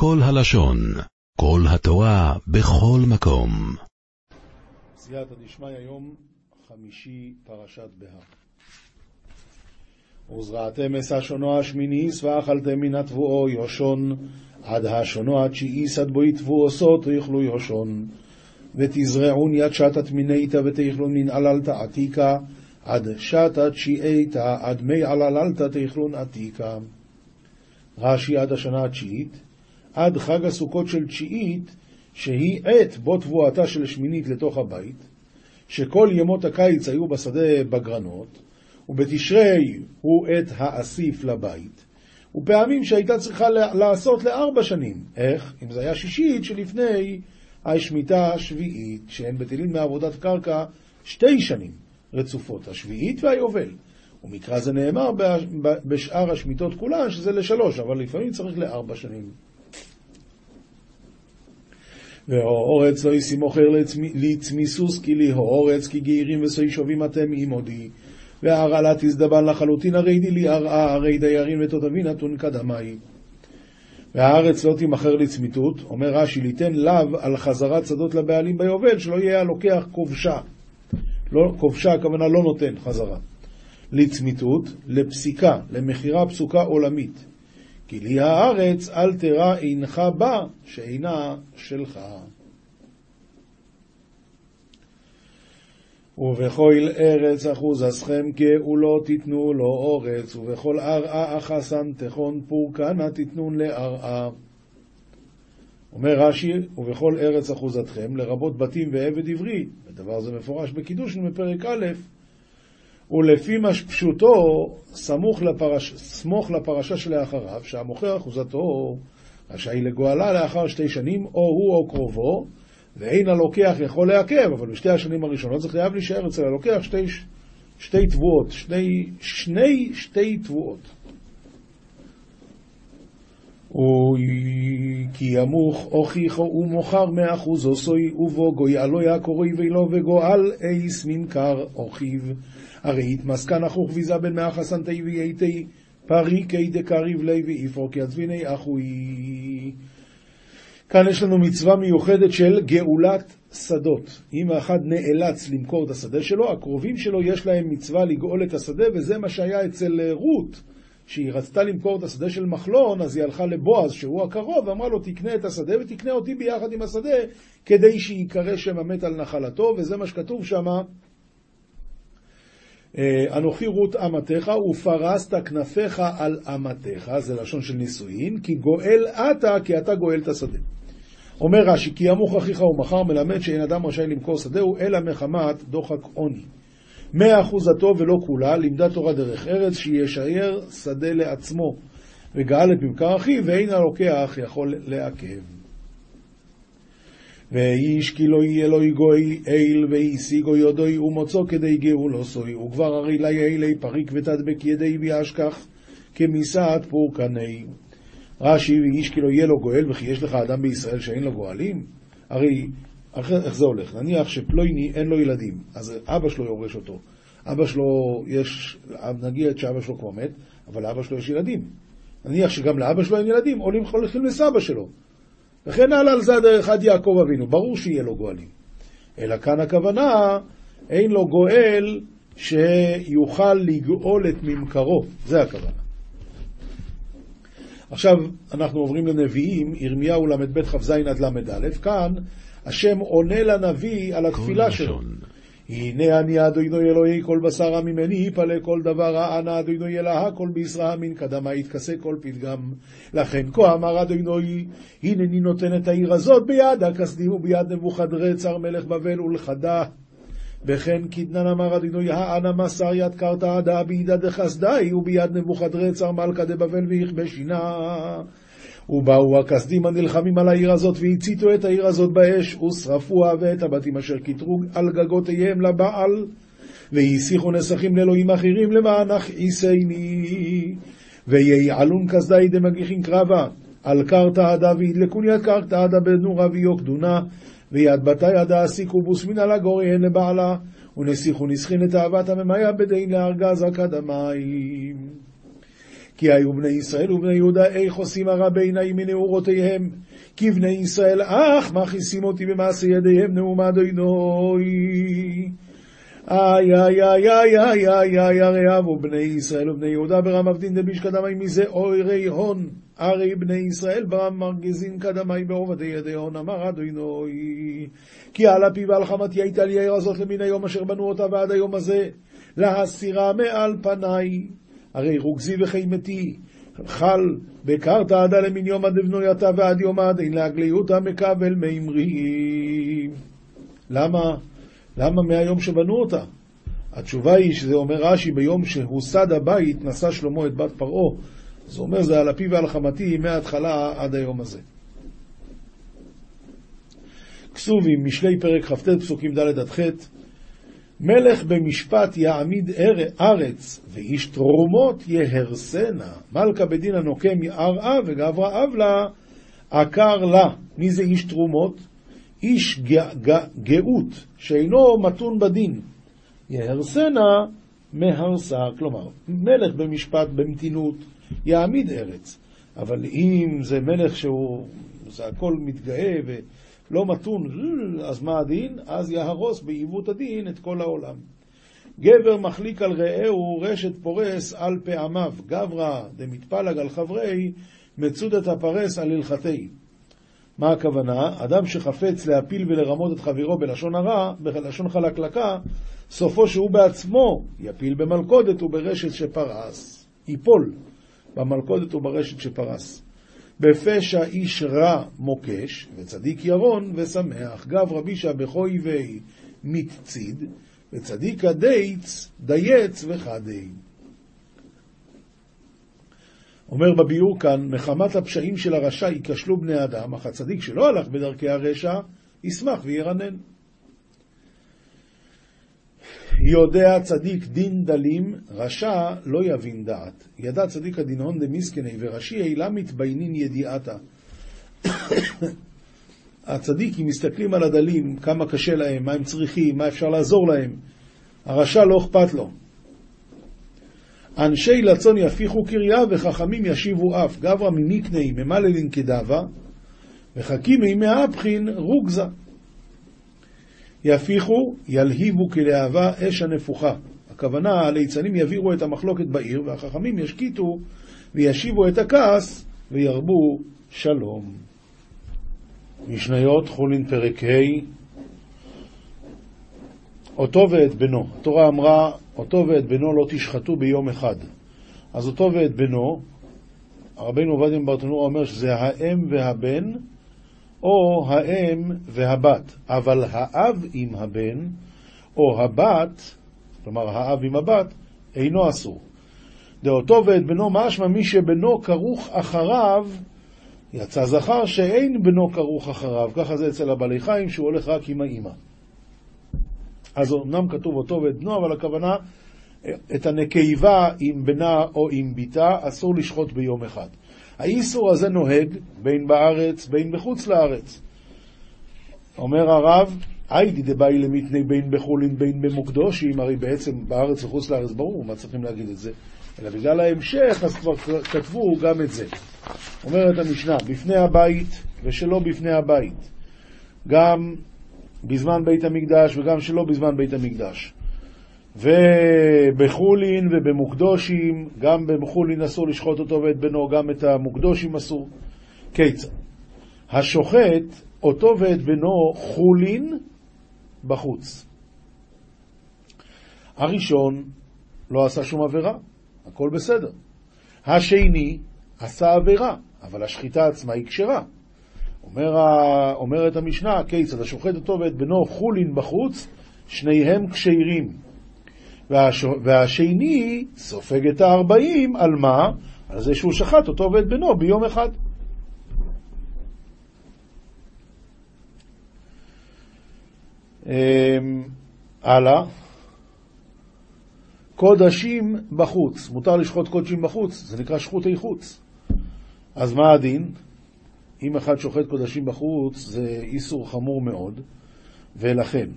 כל הלשון, כל התורה, בכל מקום. סייעתא דשמיא, יום חמישי, פרשת בהר. וזרעתם אס השונו השמיניס, ואכלתם מן התבואו יושון, עד השונו התשיעיס, עד בו יתבואו סוד, תאכלו יושון. ותזרעון יד שתת מיניתא, ותאכלון מן עללתא עתיקה, עד שתת תשיעיתא, עד מי עללתא תאכלון עתיקה. רש"י עד השנה התשיעית, עד חג הסוכות של תשיעית, שהיא עת בו תבואתה של שמינית לתוך הבית, שכל ימות הקיץ היו בשדה בגרנות, ובתשרי הוא עת האסיף לבית, ופעמים שהייתה צריכה לעשות לארבע שנים. איך? אם זה היה שישית שלפני השמיטה השביעית, שהן בטלים מעבודת קרקע שתי שנים רצופות, השביעית והיובל. ומקרא זה נאמר בשאר השמיטות כולן, שזה לשלוש, אבל לפעמים צריך לארבע שנים. והאורץ לא ישי מוכר לצמיסוס כי לי האורץ כי גאירים ושאי שווים אתם עמודי והרעלה תזדבן לחלוטין הרי די לי ארעה הרי דיירים ותותבין נתון קדמי והארץ לא תימכר לצמיתות, אומר רש"י, ליתן לאו על חזרת שדות לבעלים ביובל, שלא יהיה הלוקח כובשה. לא, כובשה הכוונה לא נותן חזרה. לצמיתות, לפסיקה, למכירה פסוקה עולמית. כי לי הארץ אל תרע עינך בה, שאינה שלך. ובכל ארץ אחוזסכם לא תיתנו לו אורץ, ובכל ארעה אחסן תכון פורקנה תיתנון לארעה. אומר רש"י, ובכל ארץ אחוזתכם, לרבות בתים ועבד עברי, הדבר זה מפורש בקידושין בפרק א', ולפי מה פשוטו, סמוך לפרש, סמוך לפרשה שלאחריו, שהמוכר אחוזתו רשאי לגואלה לאחר שתי שנים, או הוא או קרובו, ואין הלוקח יכול לעכב, אבל בשתי השנים הראשונות זה חייב להישאר אצל הלוקח שתי, שתי תבואות, שני, שני שתי תבואות. כי ימוך הוכיחו ומוכר מאה אחוז עושוי ובו גויאלו יעקורוי ולא וגואל אייס ממכר אוכיו הרי התמסקן אחוך ויזה בין מאה חסנתי וייתי פריקי דקריב לוי ואיפרו כי עצביני אחוי כאן יש לנו מצווה מיוחדת של גאולת שדות. אם האחד נאלץ למכור את השדה שלו, הקרובים שלו יש להם מצווה לגאול את השדה, וזה מה שהיה אצל רות, שהיא רצתה למכור את השדה של מחלון, אז היא הלכה לבועז, שהוא הקרוב, ואמרה לו, תקנה את השדה ותקנה אותי ביחד עם השדה, כדי שיקרא שם המת על נחלתו, וזה מה שכתוב שם. אה, אנוכי רות אמתך ופרסת כנפיך על אמתך, זה לשון של נישואין, כי גואל אתה, כי אתה גואל את השדה. אומר רש"י, כי ימוך אחיך ומחר מלמד שאין אדם רשאי למכור שדהו, אלא מחמת דוחק עוני. מאה אחוזתו ולא כולה, לימדה תורה דרך ארץ, שישאר שדה לעצמו, וגאל את ממכר אחיו, ואין הלוקח יכול לעכב. ואיש כי לא יהיה לו יגוי אל והשיגו יודוי ומוצו כדי גאולו סוי וכבר הרי לי אלי פריק ותדבק ידי וישכח כמיסת פורקני. רש"י ואיש כי לא יהיה לו גואל וכי יש לך אדם בישראל שאין לו גואלים? הרי איך זה הולך? נניח שפלויני אין לו ילדים, אז אבא שלו יורש אותו. אבא שלו יש, נגיד שאבא שלו כבר מת, אבל לאבא שלו יש ילדים. נניח שגם לאבא שלו אין ילדים, עולים הולכים לסבא שלו. וכן הלאה על זה הדרך עד יעקב אבינו, ברור שיהיה לו גואלים. אלא כאן הכוונה, אין לו גואל שיוכל לגאול את ממכרו, זה הכוונה. עכשיו אנחנו עוברים לנביאים, ירמיהו ל"ב כ"ז עד ל"א, כאן השם עונה לנביא על התפילה שלו. הנה אני אדוני אלוהי כל בשר ממני יפלא כל דבר רע אנא אדוני אלוה כל בישרה מן קדמה יתכסה כל פתגם. לכן כה אמר אדוני הנני נותן את העיר הזאת ביד הכסדים וביד נבוכדרצר מלך בבל ולכדה וכן כדנן אמר אדוני האנה מסר יד קרתא עדה בידה דחסדי וביד נבוכדרצר מלכה דבבל ויכבה שינה ובאו הכסדים הנלחמים על העיר הזאת, והציתו את העיר הזאת באש, ושרפוה ואת הבתים אשר כיתרו על גגותיהם לבעל, והסיחו נסכים לאלוהים אחרים למען הכעיסני. ויעלון כסדי דמגיחין קרבה, על קרתא דוד לכול יד קרתא עדה בנורה ויוקדונה, ויד בתי עדה אסיקו בוסמין על הגוריהן לבעלה, ונסיכו נסחין את אהבת הממיה בדין לארגז אקדמיים. כי היו בני ישראל ובני יהודה איך עושים הרע בעיני מנעורותיהם. כי בני ישראל אך מכעיסים אותי במעשה ידיהם נאומה דוינוי. איי איי איי איי איי איי איי הרי אבו בני ישראל ובני יהודה ברם אבדין דביש קדמי מזה אוירי הון. הרי בני ישראל ברם מרגזין קדמי בעובדי ידי הון אמר אדוני. כי על אפי ועל חמתי הייתה לי העיר הזאת למן היום אשר בנו אותה ועד היום הזה. להסירה מעל פניי. הרי רוגזי וחיימתי, חל בקרת עדה למין יומא דבנויתה ועד יומא דין להגליותא מקבל מימרי. למה? למה מהיום שבנו אותה? התשובה היא שזה אומר רש"י, ביום שהוסד הבית נשא שלמה את בת פרעה. זה אומר זה על אפי ועל חמתי מההתחלה עד היום הזה. כסובים, משלי פרק כ"ט, פסוקים ד' עד ח' מלך במשפט יעמיד ארץ, ואיש תרומות יהרסנה. מלכה בדין הנוקם יערעה וגברא אבלה עקר לה. מי זה איש תרומות? איש גאות, שאינו מתון בדין. יהרסנה מהרסה. כלומר, מלך במשפט במתינות יעמיד ארץ. אבל אם זה מלך שהוא, זה הכל מתגאה. לא מתון, אז מה הדין? אז יהרוס בעיוות הדין את כל העולם. גבר מחליק על רעהו רשת פורס על פעמיו, גברא דמתפלג על חברי, מצודת הפרס על הלכתי. מה הכוונה? אדם שחפץ להפיל ולרמות את חברו בלשון הרע, בלשון חלקלקה, סופו שהוא בעצמו יפיל במלכודת וברשת שפרס. ייפול במלכודת וברשת שפרס. בפשע איש רע מוקש, וצדיק ירון ושמח. גב רבי שבחוי וי מתציד, וצדיק הדייץ דייץ וחדי. אומר בביאור כאן, מחמת הפשעים של הרשע ייכשלו בני אדם, אך הצדיק שלא הלך בדרכי הרשע, ישמח וירנן. יודע צדיק דין דלים, רשע לא יבין דעת. ידע צדיק הדינון דמיסקני ורשי אילה מתביינין ידיעתה. הצדיקים מסתכלים על הדלים, כמה קשה להם, מה הם צריכים, מה אפשר לעזור להם. הרשע לא אכפת לו. אנשי לצון יפיחו קריה וחכמים ישיבו אף. גברא ממיקני ממללין כדבה וחכימי מהפכין רוגזה. יפיחו, ילהיבו כלהבה אש הנפוחה. הכוונה, הליצנים יביאו את המחלוקת בעיר, והחכמים ישקיטו וישיבו את הכעס וירבו שלום. משניות, חולין פרק ה' אותו ואת בנו. התורה אמרה, אותו ואת בנו לא תשחטו ביום אחד. אז אותו ואת בנו, רבינו עובדיה ברטנורה אומר שזה האם והבן, או האם והבת, אבל האב עם הבן, או הבת, כלומר האב עם הבת, אינו אסור. דעותו ואת בנו משמע מי שבנו כרוך אחריו, יצא זכר שאין בנו כרוך אחריו, ככה זה אצל הבעלי חיים שהוא הולך רק עם האימא. אז אמנם כתוב אותו ואת בנו, אבל הכוונה, את הנקבה עם בנה או עם בתה אסור לשחוט ביום אחד. האיסור הזה נוהג בין בארץ בין בחוץ לארץ. אומר הרב, היידי דבאי למתני בין בחולין בין במוקדושים, הרי בעצם בארץ וחוץ לארץ ברור מה צריכים להגיד את זה, אלא בגלל ההמשך אז כבר כתבו גם את זה. אומרת המשנה, בפני הבית ושלא בפני הבית, גם בזמן בית המקדש וגם שלא בזמן בית המקדש. ובחולין ובמוקדושים, גם במחולין אסור לשחוט אותו ואת בנו, גם את המוקדושים אסור. כיצד? השוחט אותו ואת בנו חולין בחוץ. הראשון לא עשה שום עבירה, הכל בסדר. השני עשה עבירה, אבל השחיטה עצמה היא כשרה. אומר, אומרת המשנה, כיצד השוחט אותו ואת בנו חולין בחוץ, שניהם כשרים. והש... והשני סופג את הארבעים על מה? על זה שהוא שחט אותו ואת בנו ביום אחד. אמ, הלאה. קודשים בחוץ. מותר לשחוט קודשים בחוץ, זה נקרא שחוטי חוץ. אז מה הדין? אם אחד שוחט קודשים בחוץ, זה איסור חמור מאוד, ולכן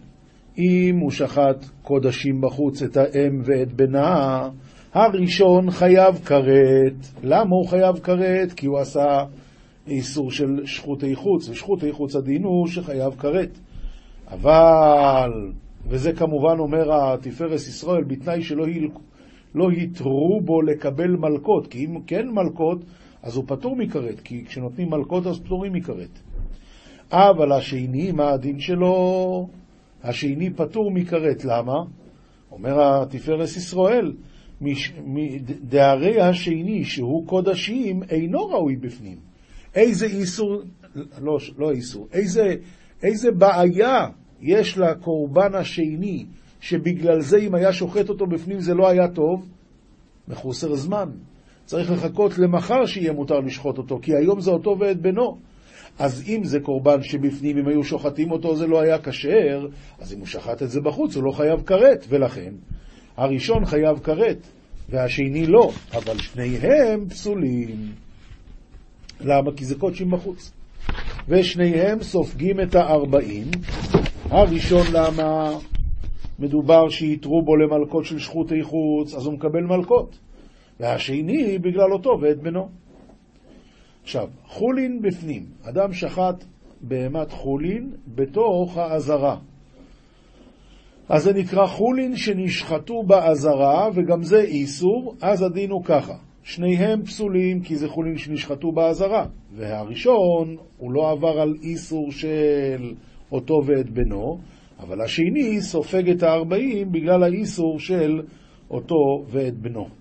אם הוא שחט קודשים בחוץ את האם ואת בנה, הראשון חייב כרת. למה הוא חייב כרת? כי הוא עשה איסור של שחוטי חוץ, ושחוטי חוץ הדין הוא שחייב כרת. אבל, וזה כמובן אומר התפארס ישראל, בתנאי שלא לא יתרו בו לקבל מלקות, כי אם כן מלקות, אז הוא פטור מכרת, כי כשנותנים מלקות אז פטורים מכרת. אבל השני, מה הדין שלו? השני פטור מכרת, למה? אומר התפארס ישראל, דהרי השני, שהוא קודשים, אינו ראוי בפנים. איזה איסור, לא, לא איסור, איזה, איזה בעיה יש לקורבן השני, שבגלל זה אם היה שוחט אותו בפנים זה לא היה טוב? מחוסר זמן. צריך לחכות למחר שיהיה מותר לשחוט אותו, כי היום זה אותו ואת בנו. אז אם זה קורבן שבפנים, אם היו שוחטים אותו זה לא היה כשר, אז אם הוא שחט את זה בחוץ הוא לא חייב כרת, ולכן הראשון חייב כרת, והשני לא, אבל שניהם פסולים. למה? כי זה קודשים בחוץ. ושניהם סופגים את הארבעים. הראשון למה? מדובר שיתרו בו למלכות של שחוטי חוץ, אז הוא מקבל מלכות. והשני בגלל אותו ואת בנו. עכשיו, חולין בפנים. אדם שחט בהמת חולין בתוך האזהרה. אז זה נקרא חולין שנשחטו באזהרה, וגם זה איסור, אז הדין הוא ככה. שניהם פסולים כי זה חולין שנשחטו באזהרה. והראשון, הוא לא עבר על איסור של אותו ואת בנו, אבל השני סופג את הארבעים בגלל האיסור של אותו ואת בנו.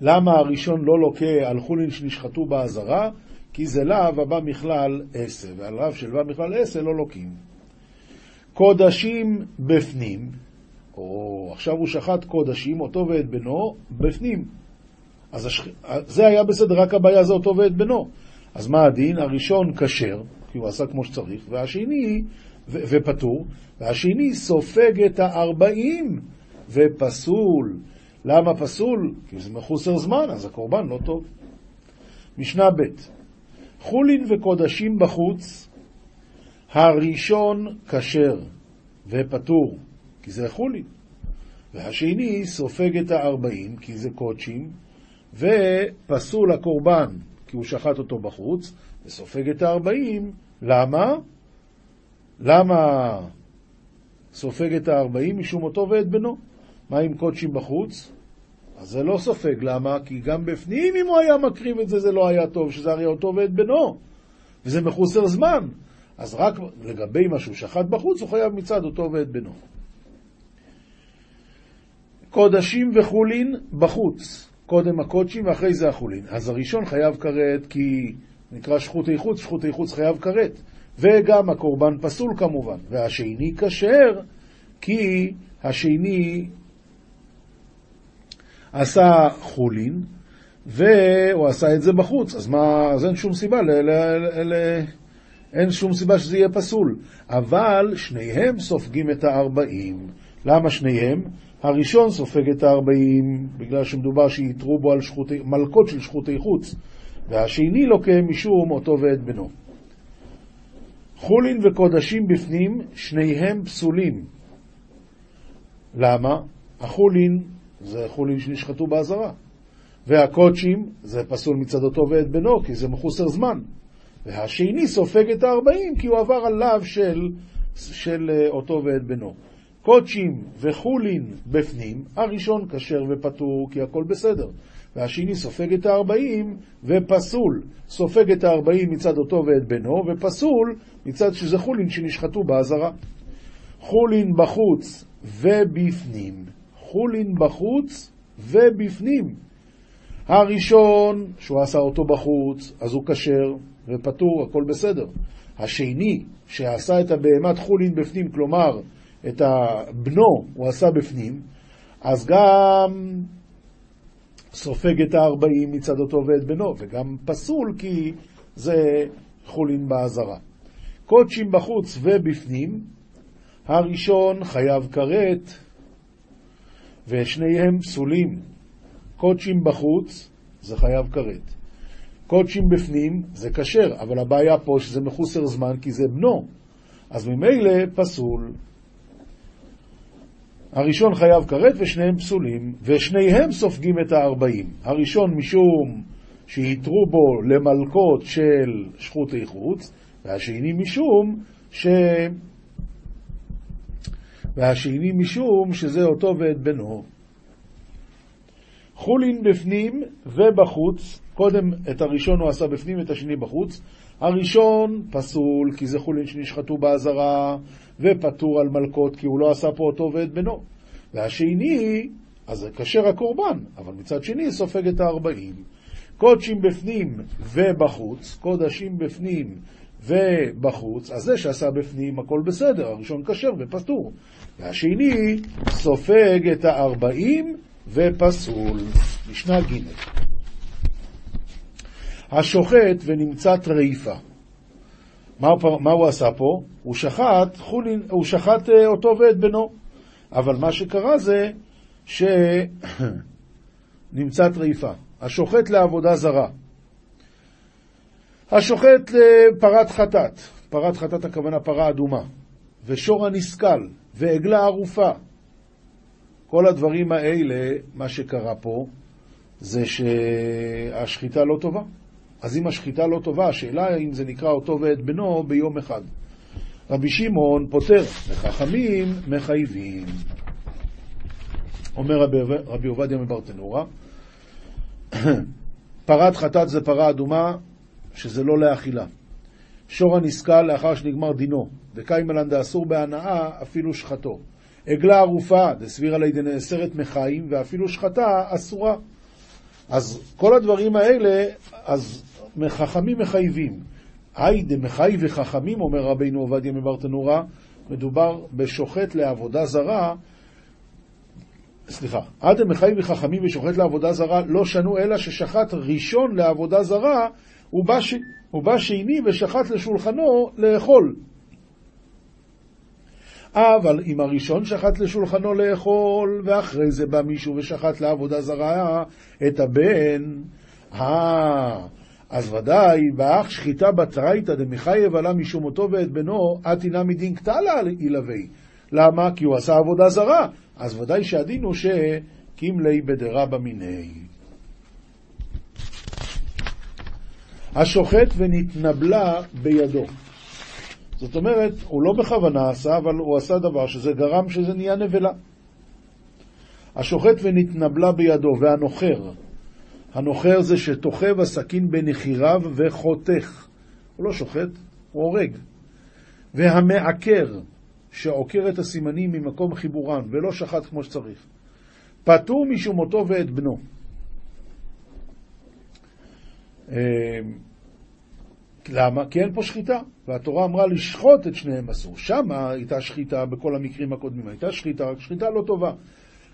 למה הראשון לא לוקה על חולין שנשחטו באזהרה? כי זה לאו הבא מכלל עשה, ועל רב של בא מכלל עשה לא לוקים. קודשים בפנים, או עכשיו הוא שחט קודשים, אותו ואת בנו, בפנים. אז השח... זה היה בסדר, רק הבעיה זה אותו ואת בנו. אז מה הדין? הראשון כשר, כי הוא עשה כמו שצריך, והשני, ו... ופטור, והשני סופג את הארבעים ופסול. למה פסול? כי זה מחוסר זמן, אז הקורבן לא טוב. משנה ב' חולין וקודשים בחוץ, הראשון כשר ופטור, כי זה חולין, והשני סופג את הארבעים, כי זה קודשים, ופסול הקורבן, כי הוא שחט אותו בחוץ, וסופג את הארבעים, למה? למה סופג את הארבעים? משום אותו ואת בנו. מה עם קודשים בחוץ? אז זה לא סופג, למה? כי גם בפנים אם הוא היה מקריב את זה, זה לא היה טוב, שזה הרי אותו ואת בנו. וזה מחוסר זמן. אז רק לגבי מה שהוא שחט בחוץ, הוא חייב מצד אותו ואת בנו. קודשים וחולין בחוץ. קודם הקודשים ואחרי זה החולין. אז הראשון חייב כרת כי נקרא שחוטי חוץ, שחוטי חוץ חייב כרת. וגם הקורבן פסול כמובן. והשני כשר כי השני עשה חולין, והוא עשה את זה בחוץ, אז מה, אז אין שום סיבה, ל, ל, ל, ל, אין שום סיבה שזה יהיה פסול. אבל שניהם סופגים את הארבעים. למה שניהם? הראשון סופג את הארבעים, בגלל שמדובר שיתרו בו על שחותי, מלכות של שחותי חוץ, והשני לוקה משום אותו ואת בנו. חולין וקודשים בפנים, שניהם פסולים. למה? החולין זה חולין שנשחטו באזהרה. והקודשים, זה פסול מצד אותו ואת בנו, כי זה מחוסר זמן. והשני סופג את הארבעים, כי הוא עבר על לאו של, של אה, אותו ואת בנו. קודשים וחולין בפנים, הראשון כשר ופטור, כי הכל בסדר. והשני סופג את הארבעים ופסול. סופג את הארבעים מצד אותו ואת בנו, ופסול מצד שזה חולין שנשחטו באזהרה. חולין בחוץ ובפנים. חולין בחוץ ובפנים. הראשון, שהוא עשה אותו בחוץ, אז הוא כשר ופטור, הכל בסדר. השני, שעשה את הבהמת חולין בפנים, כלומר, את הבנו הוא עשה בפנים, אז גם סופג את הארבעים מצד אותו ואת בנו, וגם פסול כי זה חולין באזהרה. קודשים בחוץ ובפנים, הראשון חייב כרת, ושניהם פסולים. קודשים בחוץ, זה חייב כרת. קודשים בפנים, זה כשר, אבל הבעיה פה שזה מחוסר זמן כי זה בנו. אז ממילא פסול. הראשון חייב כרת ושניהם פסולים, ושניהם סופגים את הארבעים. הראשון משום שהתרו בו למלקות של שחוטי חוץ, והשני משום ש... והשני משום שזה אותו ואת בנו. חולין בפנים ובחוץ, קודם את הראשון הוא עשה בפנים, את השני בחוץ. הראשון פסול כי זה חולין שנשחטו באזהרה, ופטור על מלקות כי הוא לא עשה פה אותו ואת בנו. והשני, אז זה כשר הקורבן, אבל מצד שני סופג את הארבעים. קודשים בפנים ובחוץ, קודשים בפנים ובחוץ, אז זה שעשה בפנים הכל בסדר, הראשון כשר ופטור. והשני סופג את הארבעים ופסול. משנה ג' השוחט ונמצא טרייפה. מה, מה הוא עשה פה? הוא שחט, חולין, הוא שחט אה, אותו ואת בנו. אבל מה שקרה זה שנמצא טרייפה. השוחט לעבודה זרה. השוחט לפרת חטאת. פרת חטאת הכוונה פרה אדומה. ושור הנסכל, ועגלה ערופה. כל הדברים האלה, מה שקרה פה, זה שהשחיטה לא טובה. אז אם השחיטה לא טובה, השאלה אם זה נקרא אותו ואת בנו ביום אחד. רבי שמעון פותר, וחכמים מחייבים. אומר רבי, רבי עובדיה מברטנורה, פרת חטאת זה פרה אדומה, שזה לא לאכילה. שור הנסכל לאחר שנגמר דינו, וקיימלן דאסור בהנאה, אפילו שחטו. עגלה ערופה, דסבירה לידי נאסרת מחיים, ואפילו שחטה אסורה. אז כל הדברים האלה, אז חכמים מחייבים. היי דמחי וחכמים, אומר רבינו עובדיה מברטנורה, מדובר בשוחט לעבודה זרה, סליחה, עד דמחי וחכמים ושוחט לעבודה זרה לא שנו אלא ששחט ראשון לעבודה זרה, הוא בא, ש... הוא בא שני ושחט לשולחנו לאכול. אבל אם הראשון שחט לשולחנו לאכול, ואחרי זה בא מישהו ושחט לעבודה זרה את הבן, אה, אז ודאי, באח שחיטה בתרייתא דמחייב עלה משום מותו ואת בנו, אתינה מדין קטלה ילווה. למה? כי הוא עשה עבודה זרה. אז ודאי שהדין הוא שקימלי בדרבא מיני. השוחט ונתנבלה בידו. זאת אומרת, הוא לא בכוונה עשה, אבל הוא עשה דבר שזה גרם שזה נהיה נבלה. השוחט ונתנבלה בידו, והנוחר, הנוחר זה שתוכב הסכין בנחיריו וחותך. הוא לא שוחט, הוא הורג. והמעקר, שעוקר את הסימנים ממקום חיבורן, ולא שחט כמו שצריך. פטור משום מותו ואת בנו. אמ, למה? כי אין פה שחיטה, והתורה אמרה לשחוט את שניהם אסור. שמה הייתה שחיטה בכל המקרים הקודמים, הייתה שחיטה, רק שחיטה לא טובה.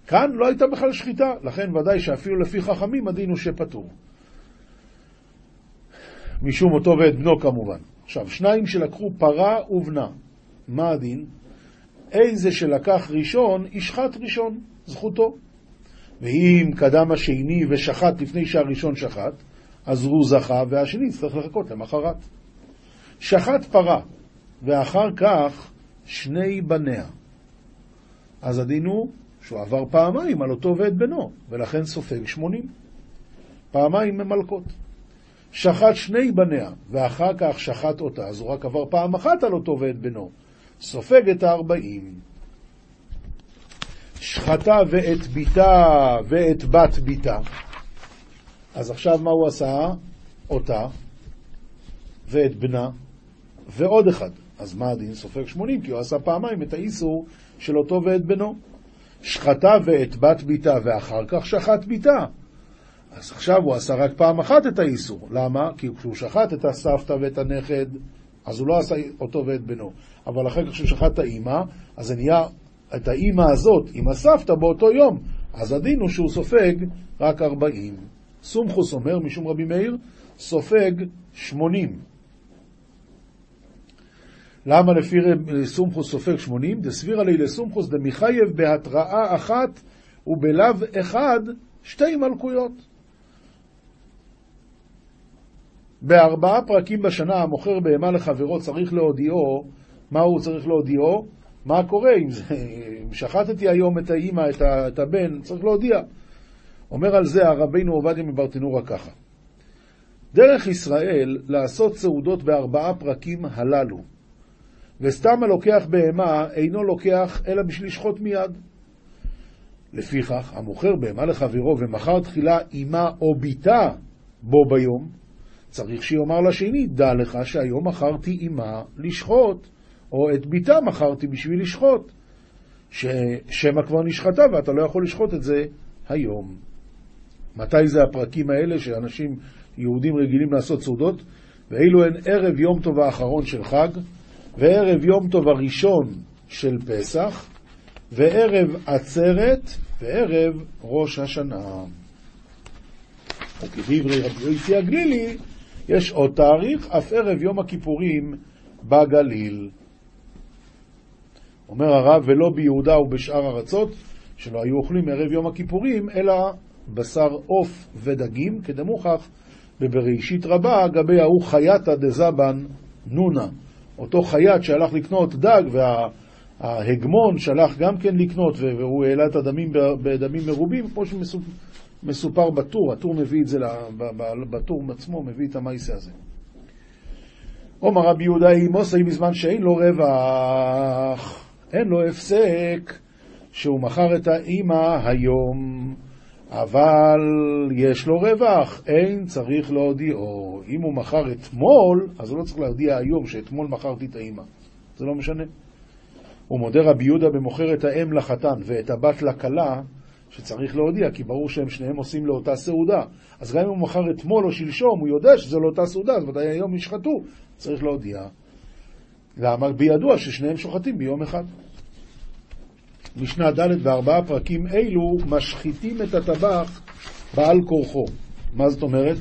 כאן לא הייתה בכלל שחיטה, לכן ודאי שאפילו לפי חכמים הדין הוא שפטור. משום אותו ואת בנו כמובן. עכשיו, שניים שלקחו פרה ובנה, מה הדין? איזה שלקח ראשון, ישחט ראשון, זכותו. ואם קדם השני ושחט לפני שהראשון שחט, אז הוא זכה והשני צריך לחכות למחרת. שחט פרה, ואחר כך שני בניה. אז הדין הוא שהוא עבר פעמיים על אותו ואת בנו, ולכן סופג שמונים. פעמיים ממלכות. שחט שני בניה, ואחר כך שחט אותה, אז הוא רק עבר פעם אחת על אותו ואת בנו. סופג את הארבעים. שחטה ואת ביתה ואת בת ביתה. אז עכשיו מה הוא עשה? אותה ואת בנה ועוד אחד. אז מה הדין? סופג שמונים, כי הוא עשה פעמיים את האיסור של אותו ואת בנו. שחטה ואת בת ביתה, ואחר כך שחט ביתה. אז עכשיו הוא עשה רק פעם אחת את האיסור. למה? כי כשהוא שחט את הסבתא ואת הנכד, אז הוא לא עשה אותו ואת בנו. אבל אחר כך כשהוא שחט את האימא, אז זה נהיה את האימא הזאת עם הסבתא באותו יום. אז הדין הוא שהוא סופג רק ארבעים. סומכוס אומר, משום רבי מאיר, סופג שמונים. למה לפי סומכוס סופג שמונים? דסבירה לי לסומכוס דמיחייב בהתראה אחת ובלאו אחד שתי מלכויות. בארבעה פרקים בשנה המוכר בהמה לחברו צריך להודיעו, מה הוא צריך להודיעו? מה קורה אם, זה, אם שחטתי היום את האימא, את, את הבן, צריך להודיע. אומר על זה הרבינו עובדיה מברטנורה ככה: דרך ישראל לעשות סעודות בארבעה פרקים הללו, וסתם הלוקח בהמה אינו לוקח אלא בשביל לשחוט מיד. לפיכך, המוכר בהמה לחברו ומכר תחילה אמה או בתה בו ביום, צריך שיאמר לשני, דע לך שהיום מכרתי אמה לשחוט, או את בתה מכרתי בשביל לשחוט, ששמא כבר נשחטה ואתה לא יכול לשחוט את זה היום. מתי זה הפרקים האלה שאנשים, יהודים רגילים לעשות סעודות? ואילו הן ערב יום טוב האחרון של חג, וערב יום טוב הראשון של פסח, וערב עצרת, וערב ראש השנה. וכדברי רבי יוסי הגלילי, יש עוד תאריך, אף ערב יום הכיפורים בגליל. אומר הרב, ולא ביהודה ובשאר ארצות, שלא היו אוכלים ערב יום הכיפורים, אלא בשר עוף ודגים, כדמוכח בבראשית רבה, גבי ההוא חייתא דזבן נונה. אותו חייט שהלך לקנות דג, וההגמון שהלך גם כן לקנות, והוא העלה את הדמים בדמים מרובים, כמו שמסופר בטור, הטור מביא את זה, בטור עצמו מביא את המייסה הזה. עומר רבי יהודה היא מוסי בזמן שאין לו רווח, אין לו הפסק, שהוא מכר את האימא היום. אבל יש לו רווח, אין צריך להודיעו. אם הוא מכר אתמול, אז הוא לא צריך להודיע היום שאתמול מכרתי את האימא. זה לא משנה. הוא מודה רבי יהודה במוכר את האם לחתן ואת הבת לכלה, שצריך להודיע, כי ברור שהם שניהם עושים לאותה סעודה. אז גם אם הוא מכר אתמול או שלשום, הוא יודע שזה לאותה סעודה, אז ודאי היום ישחטו, צריך להודיע. למה? בידוע ששניהם שוחטים ביום אחד. משנה ד' בארבעה פרקים אלו משחיתים את הטבח בעל כורחו. מה זאת אומרת?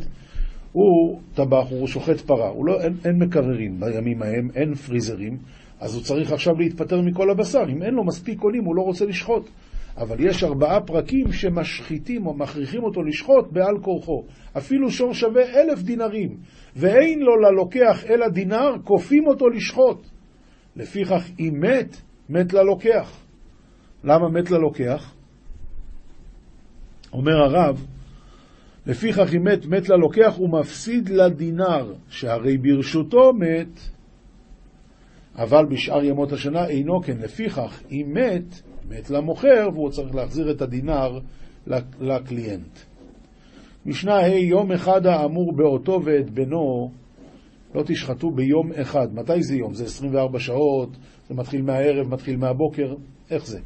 הוא טבח, הוא שוחט פרה, הוא לא, אין, אין מקררים בימים ההם, אין פריזרים, אז הוא צריך עכשיו להתפטר מכל הבשר. אם אין לו מספיק עולים, הוא לא רוצה לשחוט. אבל יש ארבעה פרקים שמשחיתים או מכריחים אותו לשחוט בעל כורחו. אפילו שור שווה אלף דינרים, ואין לו ללוקח אלא דינר, כופים אותו לשחוט. לפיכך, אם מת, מת ללוקח. למה מת ללוקח? אומר הרב, לפיכך אם מת, מת ללוקח ומפסיד לדינר, שהרי ברשותו מת, אבל בשאר ימות השנה אינו כן. לפיכך, אם מת, מת למוכר, והוא צריך להחזיר את הדינר לקליינט. משנה ה' יום אחד האמור באותו ואת בנו לא תשחטו ביום אחד. מתי זה יום? זה 24 שעות? זה מתחיל מהערב, מתחיל מהבוקר? איך זה?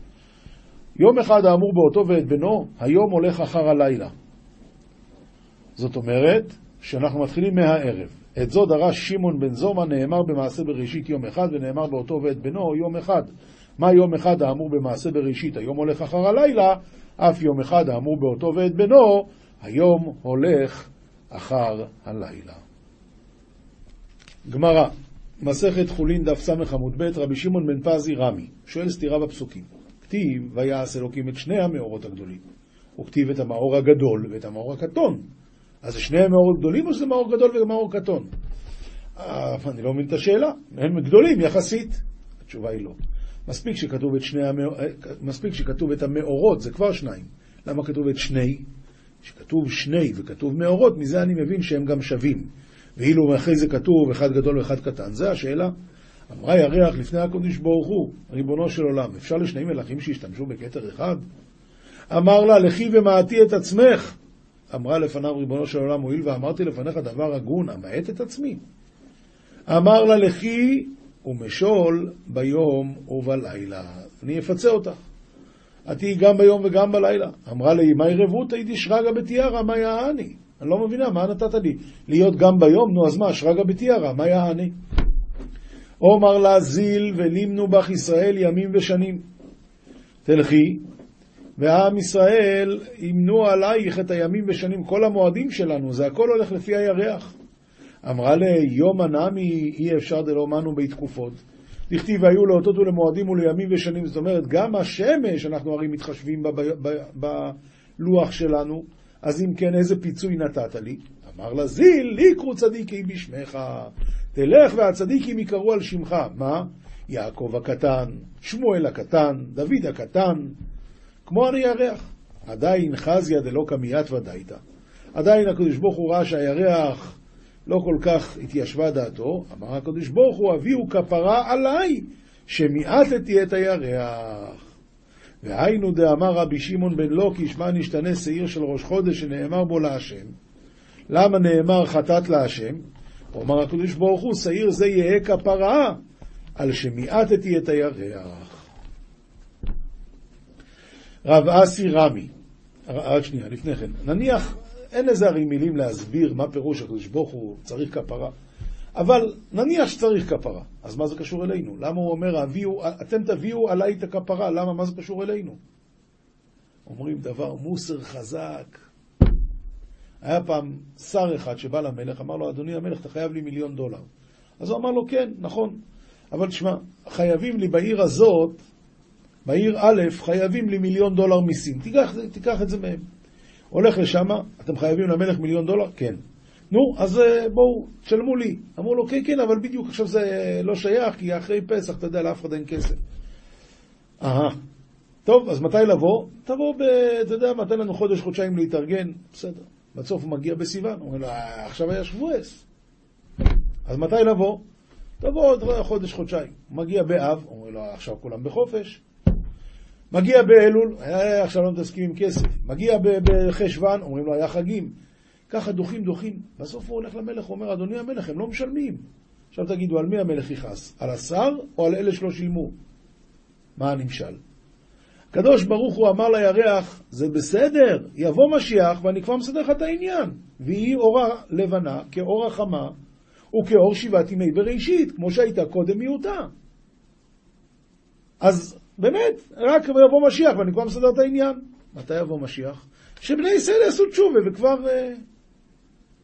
יום אחד האמור באותו ואת בנו, היום הולך אחר הלילה. זאת אומרת, שאנחנו מתחילים מהערב. את זו דרש שמעון בן זומא, נאמר במעשה בראשית יום אחד, ונאמר באותו ואת בנו יום אחד. מה יום אחד האמור במעשה בראשית, היום הולך אחר הלילה, אף יום אחד האמור באותו ואת בנו, היום הולך אחר הלילה. גמרא, מסכת חולין דף ס' עמוד ב', רבי שמעון בן פזי רמי, שואל סתירה בפסוקים. כתיב, ויעש אלוקים את שני המאורות הגדולים. הוא כתיב את המאור הגדול ואת המאור הקטון. אז זה שני המאורות גדולים או שזה מאור גדול ומאור קטון? אה, אני לא מבין את השאלה. הם גדולים יחסית. התשובה היא לא. מספיק שכתוב את, שני המאור... אה, מספיק שכתוב את המאורות, זה כבר שניים. למה כתוב את שני? כשכתוב שני וכתוב מאורות, מזה אני מבין שהם גם שווים. ואילו אחרי זה כתוב אחד גדול ואחד קטן. זה השאלה. אמרה ירח לפני הקודש ברוך הוא, ריבונו של עולם, אפשר לשני מלכים שישתמשו בכתר אחד? אמר לה, לכי ומעטי את עצמך. אמרה לפניו ריבונו של עולם, הואיל ואמרתי לפניך דבר הגון, אמעט את עצמי. אמר לה, לכי ומשול ביום ובלילה. אני אפצה אותך. את תהיי גם ביום וגם בלילה. אמרה לי, מה הייתי שרגא בתיארא, מה יעני? אני לא מבינה, מה נתת לי? להיות גם ביום? נו, אז מה, שרגא בתיארא, מה יעני? עומר לה זיל ולימנו בך ישראל ימים ושנים. תלכי, ועם ישראל ימנו עלייך את הימים ושנים, כל המועדים שלנו, זה הכל הולך לפי הירח. אמרה לי, יום הנמי אי אפשר דלא מנו בי תקופות. דכתיב והיו לאותות ולמועדים ולימים ושנים, זאת אומרת, גם השמש, אנחנו הרי מתחשבים בלוח שלנו, אז אם כן, איזה פיצוי נתת לי? אמר לה זיל, ליקרו צדיקי בשמך. תלך והצדיקים יקראו על שמך. מה? יעקב הקטן, שמואל הקטן, דוד הקטן, כמו על הירח. עדיין חזיה דלא קמיית ודאיתא. עדיין הקדוש ברוך הוא ראה שהירח לא כל כך התיישבה דעתו, אמר הקדוש ברוך הוא, אביהו כפרה עליי, שמיעטתי את הירח. והיינו דאמר רבי שמעון בן לוקי, שמע נשתנה שעיר של ראש חודש שנאמר בו להשם. למה נאמר חטאת להשם? הוא אמר הקדוש ברוך הוא, שעיר זה יהא כפרה על שמיעטתי את הירח. רב אסי רמי, רק שנייה, לפני כן, נניח, אין לזה הרי מילים להסביר מה פירוש הקדוש ברוך הוא צריך כפרה, אבל נניח שצריך כפרה, אז מה זה קשור אלינו? למה הוא אומר, הביאו, אתם תביאו עליי את הכפרה, למה, מה זה קשור אלינו? אומרים דבר מוסר חזק. היה פעם שר אחד שבא למלך, אמר לו, אדוני המלך, אתה חייב לי מיליון דולר. אז הוא אמר לו, כן, נכון, אבל תשמע, חייבים לי בעיר הזאת, בעיר א', חייבים לי מיליון דולר מיסים, תיקח, תיקח את זה מהם. הולך לשם, אתם חייבים למלך מיליון דולר? כן. נו, אז אה, בואו, תשלמו לי. אמרו לו, כן, כן, אבל בדיוק עכשיו זה לא שייך, כי אחרי פסח, אתה יודע, לאף אחד אין כסף. אהה. טוב, אז מתי לבוא? תבוא, ב, אתה יודע מה, לנו חודש, חודשיים להתארגן, בסדר. בסוף הוא מגיע בסיוון, הוא אומר לו, עכשיו היה שבועס. אז מתי לבוא? תבוא עוד חודש, חודשיים. מגיע באב, אומרים לו, עכשיו כולם בחופש. מגיע באלול, אה, עכשיו לא מתעסקים עם כסף. מגיע בחשוון, אומרים לו, היה חגים. ככה דוחים, דוחים. בסוף הוא הולך למלך, אומר, אדוני המלך, הם לא משלמים. עכשיו תגידו, על מי המלך יכעס? על השר או על אלה שלא שילמו? מה הנמשל? הקדוש ברוך הוא אמר לירח, זה בסדר, יבוא משיח ואני כבר מסדר לך את העניין. והיא אורה לבנה כאור החמה וכאור שבעת ימי בראשית, כמו שהייתה קודם מיעוטה. אז באמת, רק יבוא משיח ואני כבר מסדר את העניין. מתי יבוא משיח? שבני ישראל יעשו תשובה וכבר... אה,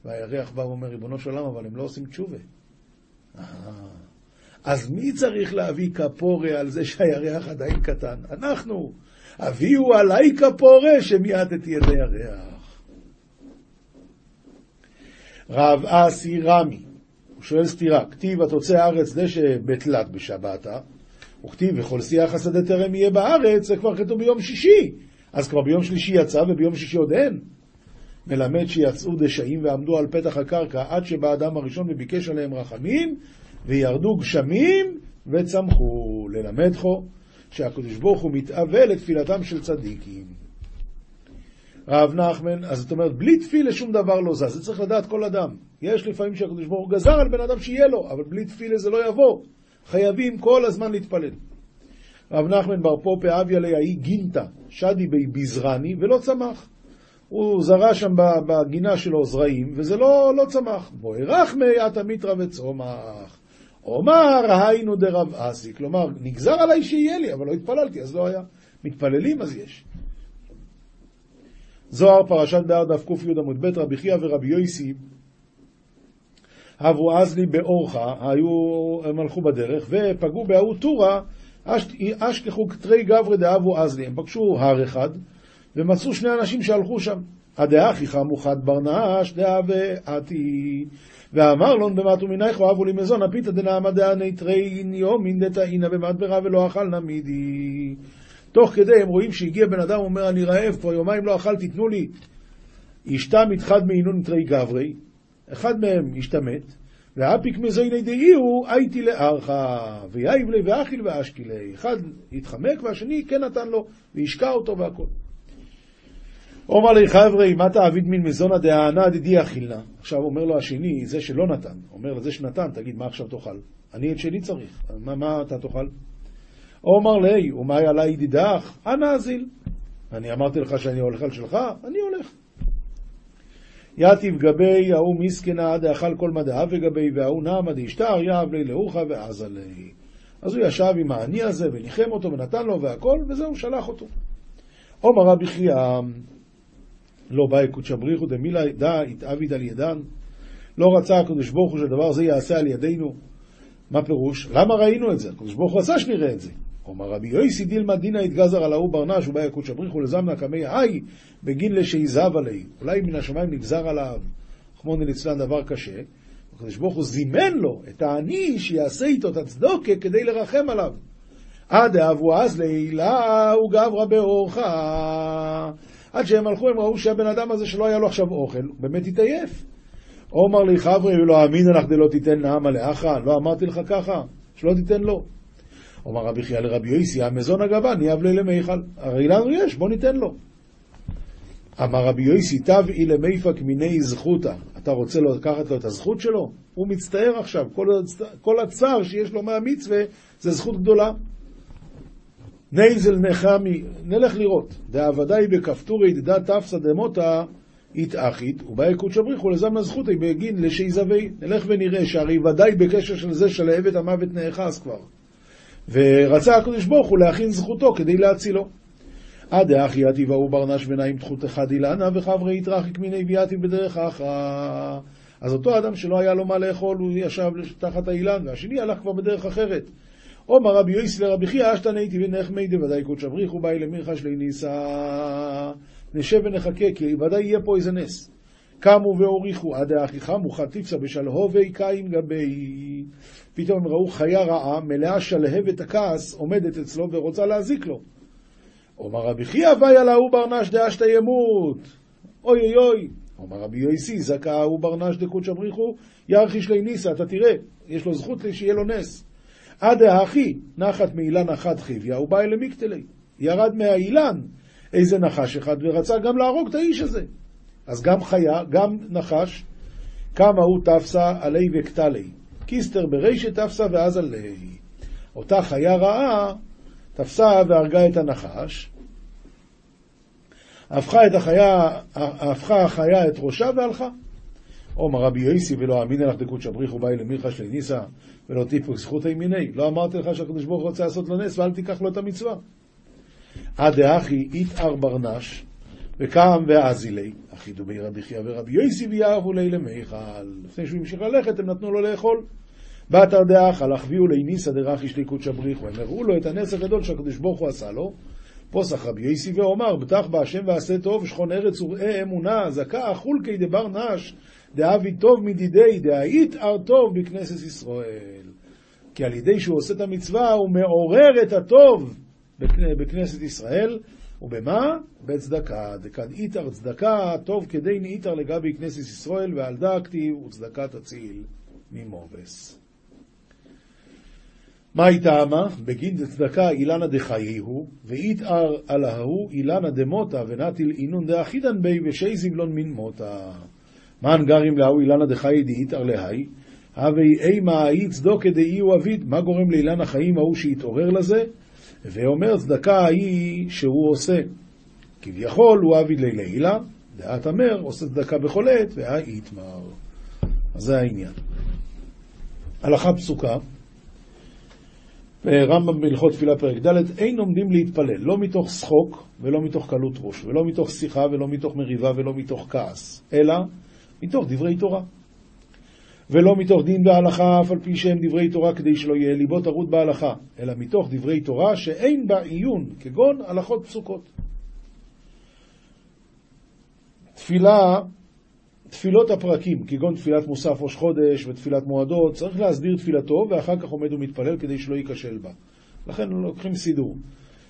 והירח בא ואומר, ריבונו של עולם, אבל הם לא עושים תשובה. אה, אז מי צריך להביא כפורה על זה שהירח עדיין קטן? אנחנו. הביאו עליי כפורה שמיעטתי את הירח. רב אסי רמי, הוא שואל סתירה, כתיב התוצא הארץ דשא בתלת בשבתה, וכתיב וכל שיח השדה טרם יהיה בארץ, זה כבר כתוב ביום שישי. אז כבר ביום שלישי יצא וביום שישי עוד אין. מלמד שיצאו דשאים ועמדו על פתח הקרקע עד שבא האדם הראשון וביקש עליהם רחמים, וירדו גשמים וצמחו. ללמד חו שהקדוש ברוך הוא מתאבל לתפילתם של צדיקים. רב נחמן, אז זאת אומרת, בלי תפילה שום דבר לא זז, זה צריך לדעת כל אדם. יש לפעמים שהקדוש ברוך הוא גזר על בן אדם שיהיה לו, אבל בלי תפילה זה לא יבוא. חייבים כל הזמן להתפלל. רב נחמן בר פופה אביה ליהי גינתא, שדי בי ביזרני, ולא צמח. הוא זרע שם בגינה שלו זרעים, וזה לא, לא צמח. בואי רחמי עתה מיתרא וצומח. אומר היינו דרב אסי, כלומר, נגזר עליי שיהיה לי, אבל לא התפללתי, אז לא היה. מתפללים, אז יש. זוהר, פרשת בהר דף קי עמוד ב', רבי חייא ורבי יויסי, הבו אזלי באורחה, היו, הם הלכו בדרך, ופגעו בהוא טורה, אשכחו קטרי גברי דאבו אזלי. הם פגשו הר אחד, ומצאו שני אנשים שהלכו שם. הדאחי חמו חד ברנש דאה ועתי. ואמר לון במטו מנייך אהבו לי מזון, הפיתא דנעמא דעני תרין יומין דתאינא במדברה ולא אכל נמידי. תוך כדי הם רואים שהגיע בן אדם, אומר, אני רעב, כבר יומיים לא אכלתי, תנו לי. אשתם מתחד מעינון תרי גברי, אחד מהם השתמט, ואפיק מזייני דאיהו הייתי לארכה, ויאיב לי ואכיל ואשקי לי. אחד התחמק והשני כן נתן לו, והשקע אותו והכל. אומר לי חבר'ה, מה תעביד מן מזונה דהענה דדי אכילנה? עכשיו אומר לו השני, זה שלא נתן, אומר לזה שנתן, תגיד, מה עכשיו תאכל? אני את שלי צריך, מה, מה אתה תאכל? אומר לי, ומה עלי ידידך? אנא אזיל. אני אמרתי לך שאני הולך על שלך? אני הולך. יתיב גבי ההוא מסכנה דאכל כל מדעיו וגבי וההוא נעמה דאשתר יאהב לי לאוחה ועזה לי. אז הוא ישב עם העני הזה וניחם אותו ונתן לו והכל, וזהו, שלח אותו. עומר רבי חייא לא באי קודשא בריחו דמילה דא התעביד על ידן. לא רצה הקדוש ברוך הוא שדבר זה יעשה על ידינו. מה פירוש? למה ראינו את זה? הקדוש ברוך הוא רצה שנראה את זה. אומר רבי יויסי דילמה דינא התגזר על ההוא ברנש ובאי קודשא בריחו לזמנה קמי היי בגין לשיזהב עלי. אולי מן השמיים נגזר עליו חמוני ליצלן דבר קשה, הקדוש ברוך הוא זימן לו את העני שיעשה איתו את הצדוקה כדי לרחם עליו. עד אהבו אז לילה הוא גברא באורחה. עד שהם הלכו, הם ראו שהבן אדם הזה שלא היה לו עכשיו אוכל, באמת התעייף. אומר לי חברי, לא אמין לך דלא תיתן נעמה לאחה, לא אמרתי לך ככה, שלא תיתן לו. אומר רבי חייא לרבי יויסי, המזון הגבה ניאב לי למיכל. הרי לנו יש, בוא ניתן לו. אמר רבי יויסי, תבעי למיפק מיני זכותא. אתה רוצה לקחת לו את הזכות שלו? הוא מצטער עכשיו. כל, כל הצער שיש לו מהמצווה זה זכות גדולה. נייזל נחמי, נלך לראות. דעבדי בכפתורי דדה תפסא דמותא איתאחית, ובאי קודשא בריחו לזמנה זכותי בגין לשייזבי. נלך ונראה שהרי ודאי בקשר של זה של העבד המוות נאחז כבר. ורצה הקדוש ברוך הוא להכין זכותו כדי להצילו. עד דאחי יתיב ההוא ברנש ביניים אחד אילנה וחברי יתרחיק מיני ויתיב בדרך אחרא. אז אותו אדם שלא היה לו מה לאכול, הוא ישב תחת האילן, והשני הלך כבר בדרך אחרת. עומר רבי יויס לרבי חייא אשתנייתי ונחמי דוודאי קודש אבריך ובאי למירחה שלי ניסה. נשב ונחכה, כי ודאי יהיה פה איזה נס. קמו והוריחו עד האחיך מוכת תפסה בשלהובי קין גבי. פתאום הם ראו חיה רעה, מלאה שלהבת הכעס, עומדת אצלו ורוצה להזיק לו. אומר רבי חייא ויה להוא ברנש דאשתא ימות. אוי אוי אוי. אומר רבי יויסי, זכא ההוא ברנש דקודש אבריחו, ירחיש לי ניסה, אתה תראה, יש לו זכות שיהיה לו נס. עד האחי, נחת מאילן אחת חיביה, הוא בא אל המקטלי. ירד מהאילן איזה נחש אחד, ורצה גם להרוג את האיש הזה. אז גם חיה, גם נחש, כמה הוא תפסה עלי וקטלי. קיסטר ברישת תפסה ואז עלי. אותה חיה רעה תפסה והרגה את הנחש, הפכה את החיה, הפכה החיה את ראשה והלכה. עומר רבי יויסי ולא אמינא לך דקות שבריך ובאי שלי ניסה ולא טיפוק זכותי מיני. לא אמרתי לך שהקדוש ברוך רוצה לעשות לו נס ואל תיקח לו את המצווה. עד דאחי איתער ברנש וקם ואזילי, אחי דובי רבי חייא ורבי יויסי ויערבו לי למיכל. לפני שהוא המשיך ללכת הם נתנו לו לאכול. בתר דאח הלך ויהו לי ניסא דרכי שלי קודשא בריחו. הם הראו לו את הנס הגדול שהקדוש ברוך הוא עשה לו. פוסח רבי יויסי ואומר, בטח בהשם ועשה טוב, שכון ארץ וראה אמונה, זכה חולקי דבר נש, דאבי טוב מדידי, דאית אר טוב בכנסת ישראל. כי על ידי שהוא עושה את המצווה, הוא מעורר את הטוב בכנסת ישראל, ובמה? בצדקה. דכד איתר צדקה, טוב כדי נאיתר לגבי כנסת ישראל, ועל דאקטיב וצדקה תציל ממובס. היא טעמה? בגין דצדקה אילנה דחייהו, ואיתער על ההוא אילנה דמוטה, ונטיל אינון דאחידן בי, ושי זבלון מן מוטה. מן גרים להוא אילנה דחיי דאיתער להי, הווי אימה האי צדוקה דאי הוא אביד. מה גורם לאילן החיים ההוא שיתעורר לזה? ואומר צדקה היא שהוא עושה. כביכול הוא אביד ללילה, דעת אמר, עושה צדקה בכל עת, והאיתמר. אז זה העניין. הלכה פסוקה, רמב"ם בהלכות תפילה פרק ד', אין עומדים להתפלל, לא מתוך שחוק ולא מתוך קלות ראש, ולא מתוך שיחה ולא מתוך מריבה ולא מתוך כעס, אלא מתוך דברי תורה. ולא מתוך דין בהלכה, אף על פי שהם דברי תורה, כדי שלא יהיה ליבו טרוד בהלכה, אלא מתוך דברי תורה שאין בה עיון, כגון הלכות פסוקות. תפילה, תפילות הפרקים, כגון תפילת מוסף ראש חודש ותפילת מועדות, צריך להסדיר תפילתו, ואחר כך עומד ומתפלל כדי שלא ייכשל בה. לכן לוקחים סידור.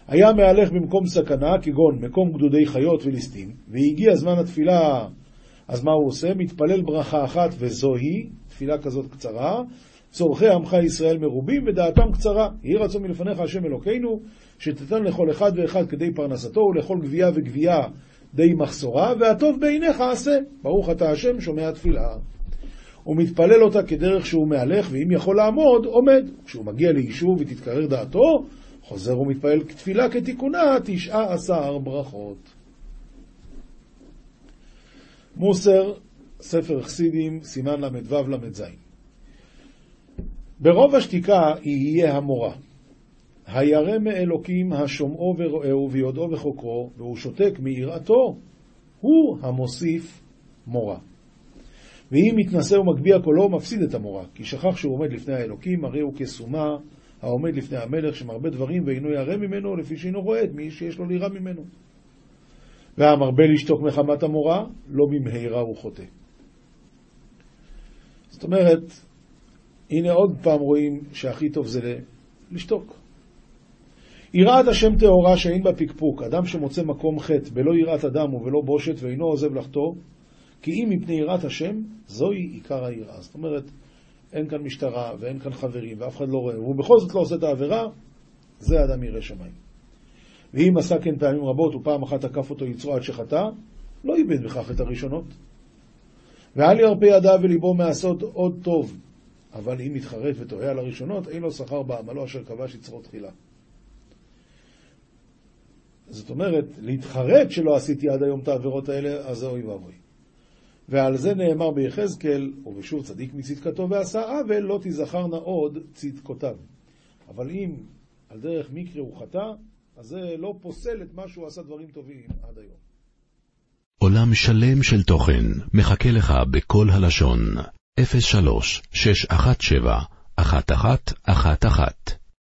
היה מהלך במקום סכנה, כגון מקום גדודי חיות וליסטים, והגיע זמן התפילה, אז מה הוא עושה? מתפלל ברכה אחת וזוהי, תפילה כזאת קצרה, צורכי עמך ישראל מרובים ודעתם קצרה. יהי רצון מלפניך השם אלוקינו, שתיתן לכל אחד ואחד כדי פרנסתו ולכל גבייה וגבייה די מחסורה, והטוב בעיניך עשה. ברוך אתה השם שומע תפילה. הוא מתפלל אותה כדרך שהוא מהלך, ואם יכול לעמוד, עומד. כשהוא מגיע ליישוב ותתקרר דעתו, חוזר ומתפלל תפילה כתיקונה, תשעה עשר ברכות. מוסר ספר חסידים, סימן ל"ו ל"ז. ברוב השתיקה יהיה המורה. הירא מאלוקים השומעו ורואהו ויודעו וחוקרו, והוא שותק מיראתו, הוא המוסיף מורה. ואם מתנשא ומגביה קולו, מפסיד את המורה, כי שכח שהוא עומד לפני האלוקים, הרי הוא כסומה העומד לפני המלך, שמרבה דברים ואינו ירא ממנו, לפי שאינו רואה את מי שיש לו לירה ממנו. והמרבה לשתוק מחמת המורה, לא במהרה הוא חוטא. זאת אומרת, הנה עוד פעם רואים שהכי טוב זה לשתוק. יראת השם טהורה שאין בה פקפוק, אדם שמוצא מקום חטא בלא יראת אדם ובלא בושת ואינו עוזב לחטוא, כי אם מפני יראת השם, זוהי עיקר היראה. זאת אומרת, אין כאן משטרה ואין כאן חברים ואף אחד לא רואה, והוא בכל זאת לא עושה את העבירה, זה אדם ירא שמיים. ואם עשה כן פעמים רבות ופעם אחת תקף אותו יצרו עד שחטא, לא איבד בכך את הראשונות. ואל ירפה ידיו וליבו מעשות עוד טוב, אבל אם יתחרט וטועה על הראשונות, אין לו שכר בעמלו אשר כבש יצרו תחילה. זאת אומרת, להתחרט שלא עשיתי עד היום את העבירות האלה, אז זה אוי ואבוי. ועל זה נאמר ביחזקאל, ובשוב צדיק מצדקתו ועשה עוול, לא תזכרנה עוד צדקותיו. אבל אם על דרך מקרה הוא חטא, אז זה לא פוסל את מה שהוא עשה דברים טובים עד היום. עולם שלם של תוכן מחכה לך בכל הלשון, 03 617 1111